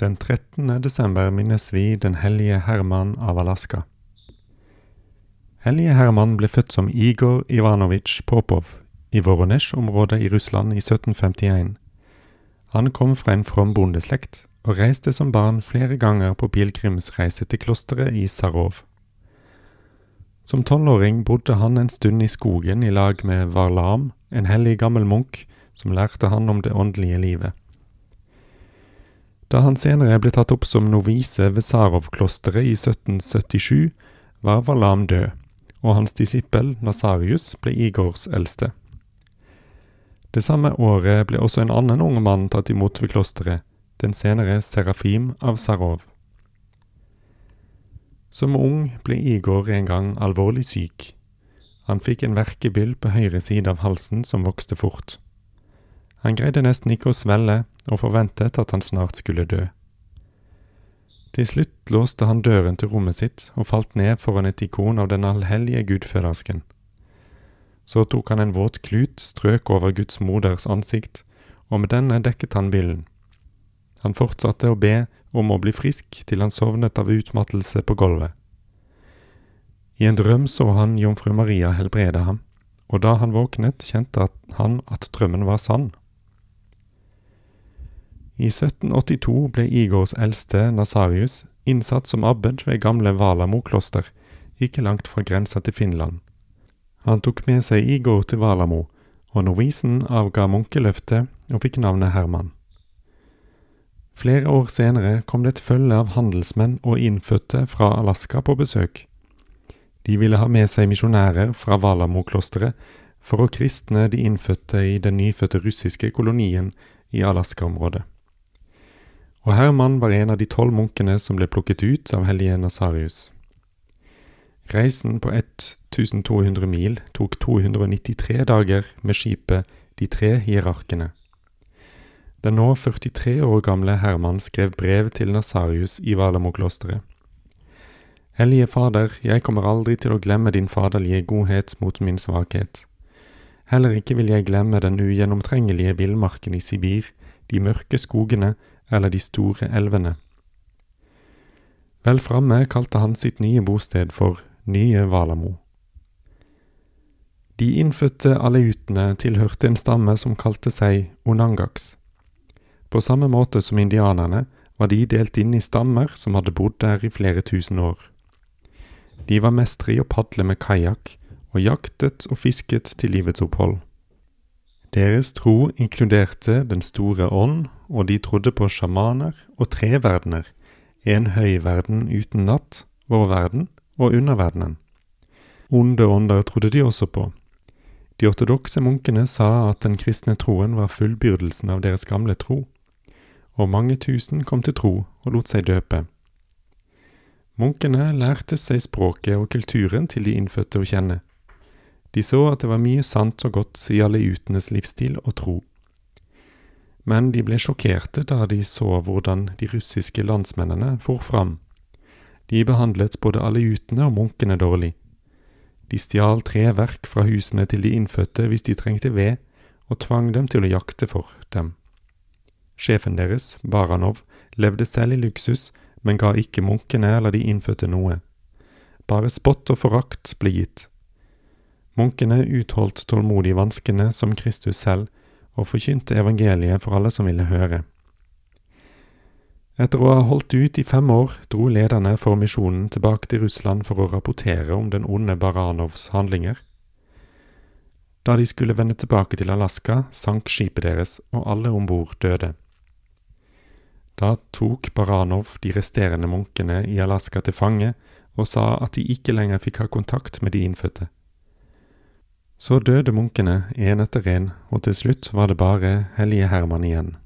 Den 13. desember minnes vi den hellige Herman av Alaska. Hellige Herman ble født som Igor Ivanovitsj Popov i Voronesj-området i Russland i 1751. Han kom fra en from bondeslekt, og reiste som barn flere ganger på pilegrimsreise til klosteret i Sarov. Som tolvåring bodde han en stund i skogen i lag med Varlam, en hellig gammel munk som lærte han om det åndelige livet. Da han senere ble tatt opp som novise ved Sarov-klosteret i 1777, var Valam død, og hans disippel Nasarius ble Igors eldste. Det samme året ble også en annen ung mann tatt imot ved klosteret, den senere Serafim av Sarov. Som ung ble Igor en gang alvorlig syk. Han fikk en verkebyll på høyre side av halsen som vokste fort. Han greide nesten ikke å svelle, og forventet at han snart skulle dø. Til slutt låste han døren til rommet sitt og falt ned foran et ikon av den allhellige gudfødersken. Så tok han en våt klut, strøk over Guds moders ansikt, og med denne dekket han byllen. Han fortsatte å be om å bli frisk til han sovnet av utmattelse på gulvet. I en drøm så han jomfru Maria helbrede ham, og da han våknet, kjente han at drømmen var sann. I 1782 ble Igors eldste, Nasarius, innsatt som abbed ved gamle Valamo-kloster, ikke langt fra grensa til Finland. Han tok med seg Igor til Valamo, og novisen avga munkeløftet og fikk navnet Herman. Flere år senere kom det et følge av handelsmenn og innfødte fra Alaska på besøk. De ville ha med seg misjonærer fra Valamo-klosteret for å kristne de innfødte i den nyfødte russiske kolonien i Alaska-området. Og Herman var en av de tolv munkene som ble plukket ut av hellige Nasarius. Reisen på 1200 mil tok 293 dager med skipet De tre hierarkene. Den nå 43 år gamle Herman skrev brev til Nasarius i Valamo-klosteret. Hellige Fader, jeg kommer aldri til å glemme din faderlige godhet mot min svakhet. Heller ikke vil jeg glemme den ugjennomtrengelige villmarken i Sibir, de mørke skogene eller de store elvene. Vel framme kalte han sitt nye bosted for Nye Valamo. De innfødte aleutene tilhørte en stamme som kalte seg onangaks. På samme måte som indianerne var de delt inn i stammer som hadde bodd der i flere tusen år. De var mestere i å padle med kajakk, og jaktet og fisket til livets opphold. Deres tro inkluderte Den store ånd, og de trodde på sjamaner og tre verdener, en høy verden uten natt, vår verden, og underverdenen. Onde ånder trodde de også på. De ortodokse munkene sa at den kristne troen var fullbyrdelsen av deres gamle tro, og mange tusen kom til tro og lot seg døpe. Munkene lærte seg språket og kulturen til de innfødte å kjenne. De så at det var mye sant og godt i aleutenes livsstil og tro. Men de ble sjokkerte da de så hvordan de russiske landsmennene for fram. De behandlet både aleutene og munkene dårlig. De stjal treverk fra husene til de innfødte hvis de trengte ved, og tvang dem til å jakte for dem. Sjefen deres, Baranov, levde selv i luksus, men ga ikke munkene eller de innfødte noe. Bare spott og forakt ble gitt. Munkene utholdt tålmodig vanskene som Kristus selv, og forkynte evangeliet for alle som ville høre. Etter å ha holdt ut i fem år dro lederne for misjonen tilbake til Russland for å rapportere om den onde Baranovs handlinger. Da de skulle vende tilbake til Alaska, sank skipet deres, og alle om bord døde. Da tok Baranov de resterende munkene i Alaska til fange og sa at de ikke lenger fikk ha kontakt med de innfødte. Så døde munkene én etter én, og til slutt var det bare hellige Herman igjen.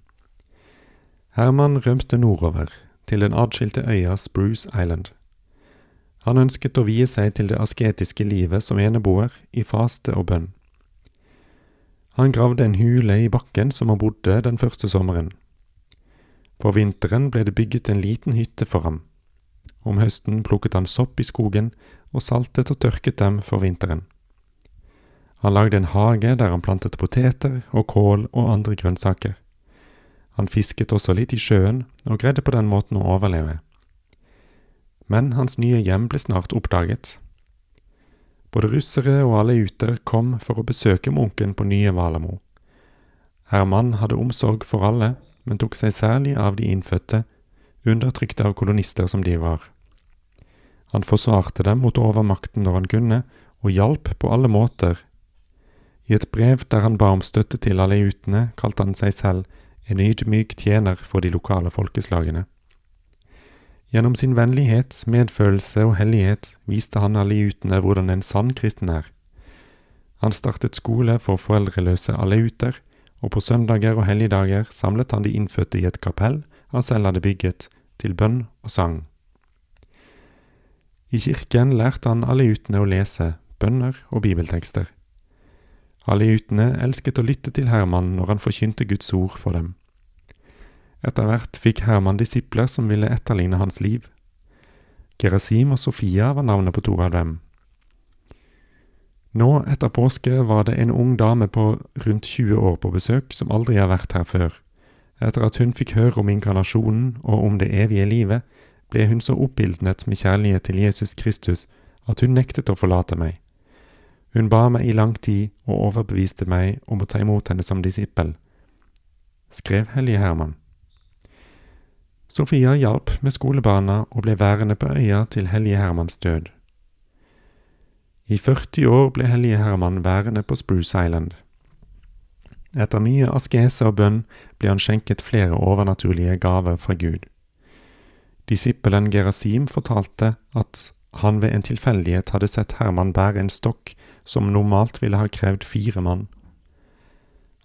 Herman rømte nordover, til den adskilte øya Spruce Island. Han ønsket å vie seg til det asketiske livet som eneboer, i faste og bønn. Han gravde en hule i bakken som han bodde den første sommeren. For vinteren ble det bygget en liten hytte for ham. Om høsten plukket han sopp i skogen og saltet og tørket dem for vinteren. Han lagde en hage der han plantet poteter og kål og andre grønnsaker. Han fisket også litt i sjøen og greide på den måten å overleve. Men hans nye hjem ble snart oppdaget. Både russere og alle uter kom for å besøke munken på nye Valamo. Herman hadde omsorg for alle, men tok seg særlig av de innfødte, undertrykte av kolonister som de var. Han forsvarte dem mot overmakten når han kunne, og hjalp på alle måter. I et brev der han ba om støtte til aleutene, kalte han seg selv en ydmyk tjener for de lokale folkeslagene. Gjennom sin vennlighet, medfølelse og hellighet viste han aleutene hvordan en sann kristen er. Han startet skole for foreldreløse aleuter, og på søndager og helligdager samlet han de innfødte i et kapell han selv hadde bygget, til bønn og sang. I kirken lærte han aleutene å lese bønner og bibeltekster. Aleutene elsket å lytte til Herman når han forkynte Guds ord for dem. Etter hvert fikk Herman disipler som ville etterligne hans liv. Gerasim og Sofia var navnet på to av dem. Nå etter påske var det en ung dame på rundt 20 år på besøk som aldri har vært her før. Etter at hun fikk høre om inkarnasjonen og om det evige livet, ble hun så oppildnet med kjærlighet til Jesus Kristus at hun nektet å forlate meg. Hun ba meg i lang tid og overbeviste meg om å ta imot henne som disippel, skrev Hellige Herman. Sofia hjalp med skolebarna og ble værende på øya til Hellige Hermans død. I 40 år ble Hellige Herman værende på Spruce Island. Etter mye askese og bønn ble han skjenket flere overnaturlige gaver fra Gud. Disippelen Gerasim fortalte at han ved en tilfeldighet hadde sett Herman bære en stokk som normalt ville ha krevd fire mann.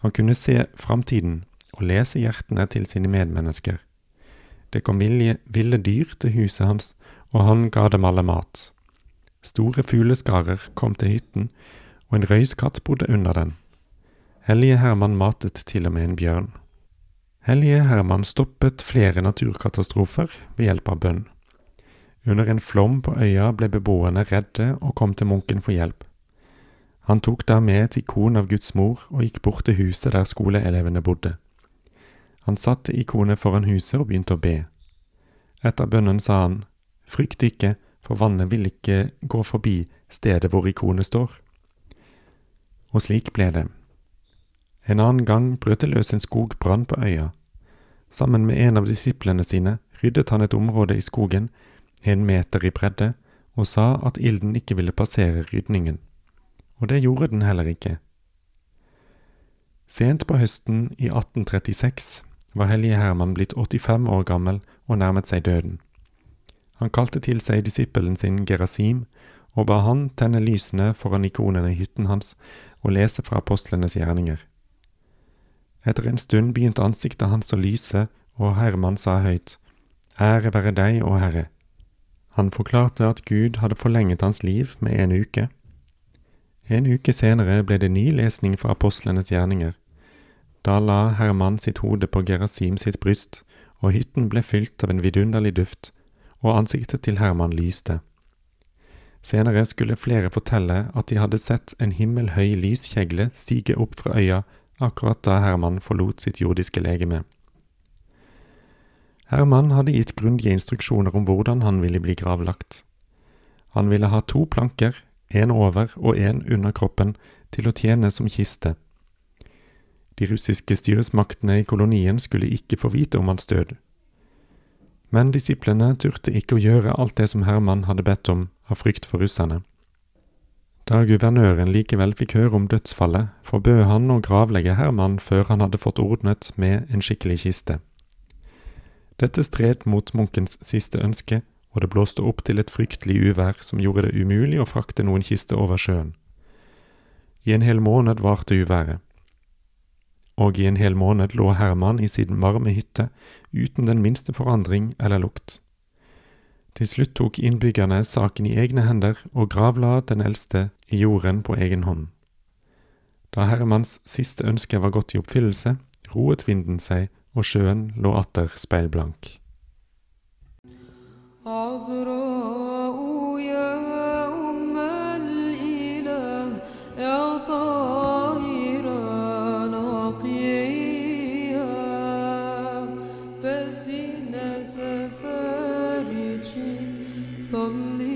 Han kunne se framtiden og lese hjertene til sine medmennesker. Det kom vilje, ville dyr til huset hans, og han ga dem alle mat. Store fugleskarer kom til hytten, og en røyskatt bodde under den. Hellige Herman matet til og med en bjørn. Hellige Herman stoppet flere naturkatastrofer ved hjelp av bønn. Under en flom på øya ble beboerne redde og kom til munken for hjelp. Han tok da med et ikon av Guds mor og gikk bort til huset der skoleelevene bodde. Han satte ikonet foran huset og begynte å be. Etter bønnen sa han, Frykt ikke, for vannet vil ikke gå forbi stedet hvor ikonet står. Og slik ble det. En annen gang brøt det løs en skogbrann på øya. Sammen med en av disiplene sine ryddet han et område i skogen, en meter i bredde, og sa at ilden ikke ville passere rydningen. Og det gjorde den heller ikke. Sent på høsten i 1836 var hellige Herman blitt 85 år gammel og nærmet seg døden. Han kalte til seg disippelen sin Gerasim og ba han tenne lysene foran ikonene i hytten hans og lese fra apostlenes gjerninger. Etter en stund begynte ansiktet hans å lyse, og Herman sa høyt, Ære være deg, å Herre. Han forklarte at Gud hadde forlenget hans liv med en uke. En uke senere ble det ny lesning fra apostlenes gjerninger. Da la Herman sitt hode på Gerasim sitt bryst, og hytten ble fylt av en vidunderlig duft, og ansiktet til Herman lyste. Senere skulle flere fortelle at de hadde sett en himmelhøy lyskjegle stige opp fra øya akkurat da Herman forlot sitt jordiske legeme. Herman hadde gitt grundige instruksjoner om hvordan han ville bli gravlagt. Han ville ha to planker, en over og en under kroppen, til å tjene som kiste. De russiske styresmaktene i kolonien skulle ikke få vite om hans død. Men disiplene turte ikke å gjøre alt det som Herman hadde bedt om, av frykt for russerne. Da guvernøren likevel fikk høre om dødsfallet, forbød han å gravlegge Herman før han hadde fått ordnet med en skikkelig kiste. Dette stred mot munkens siste ønske, og det blåste opp til et fryktelig uvær som gjorde det umulig å frakte noen kiste over sjøen. I en hel måned varte uværet. og i en hel måned lå Herman i sin varme hytte uten den minste forandring eller lukt. Til slutt tok innbyggerne saken i egne hender og gravla den eldste i jorden på egen hånd. Da Hermans siste ønske var gått i oppfyllelse, roet vinden seg, og sjøen lå atter speilblank. عذراء يا أم الإله يا طاهرة نقية بدينة فارج صلي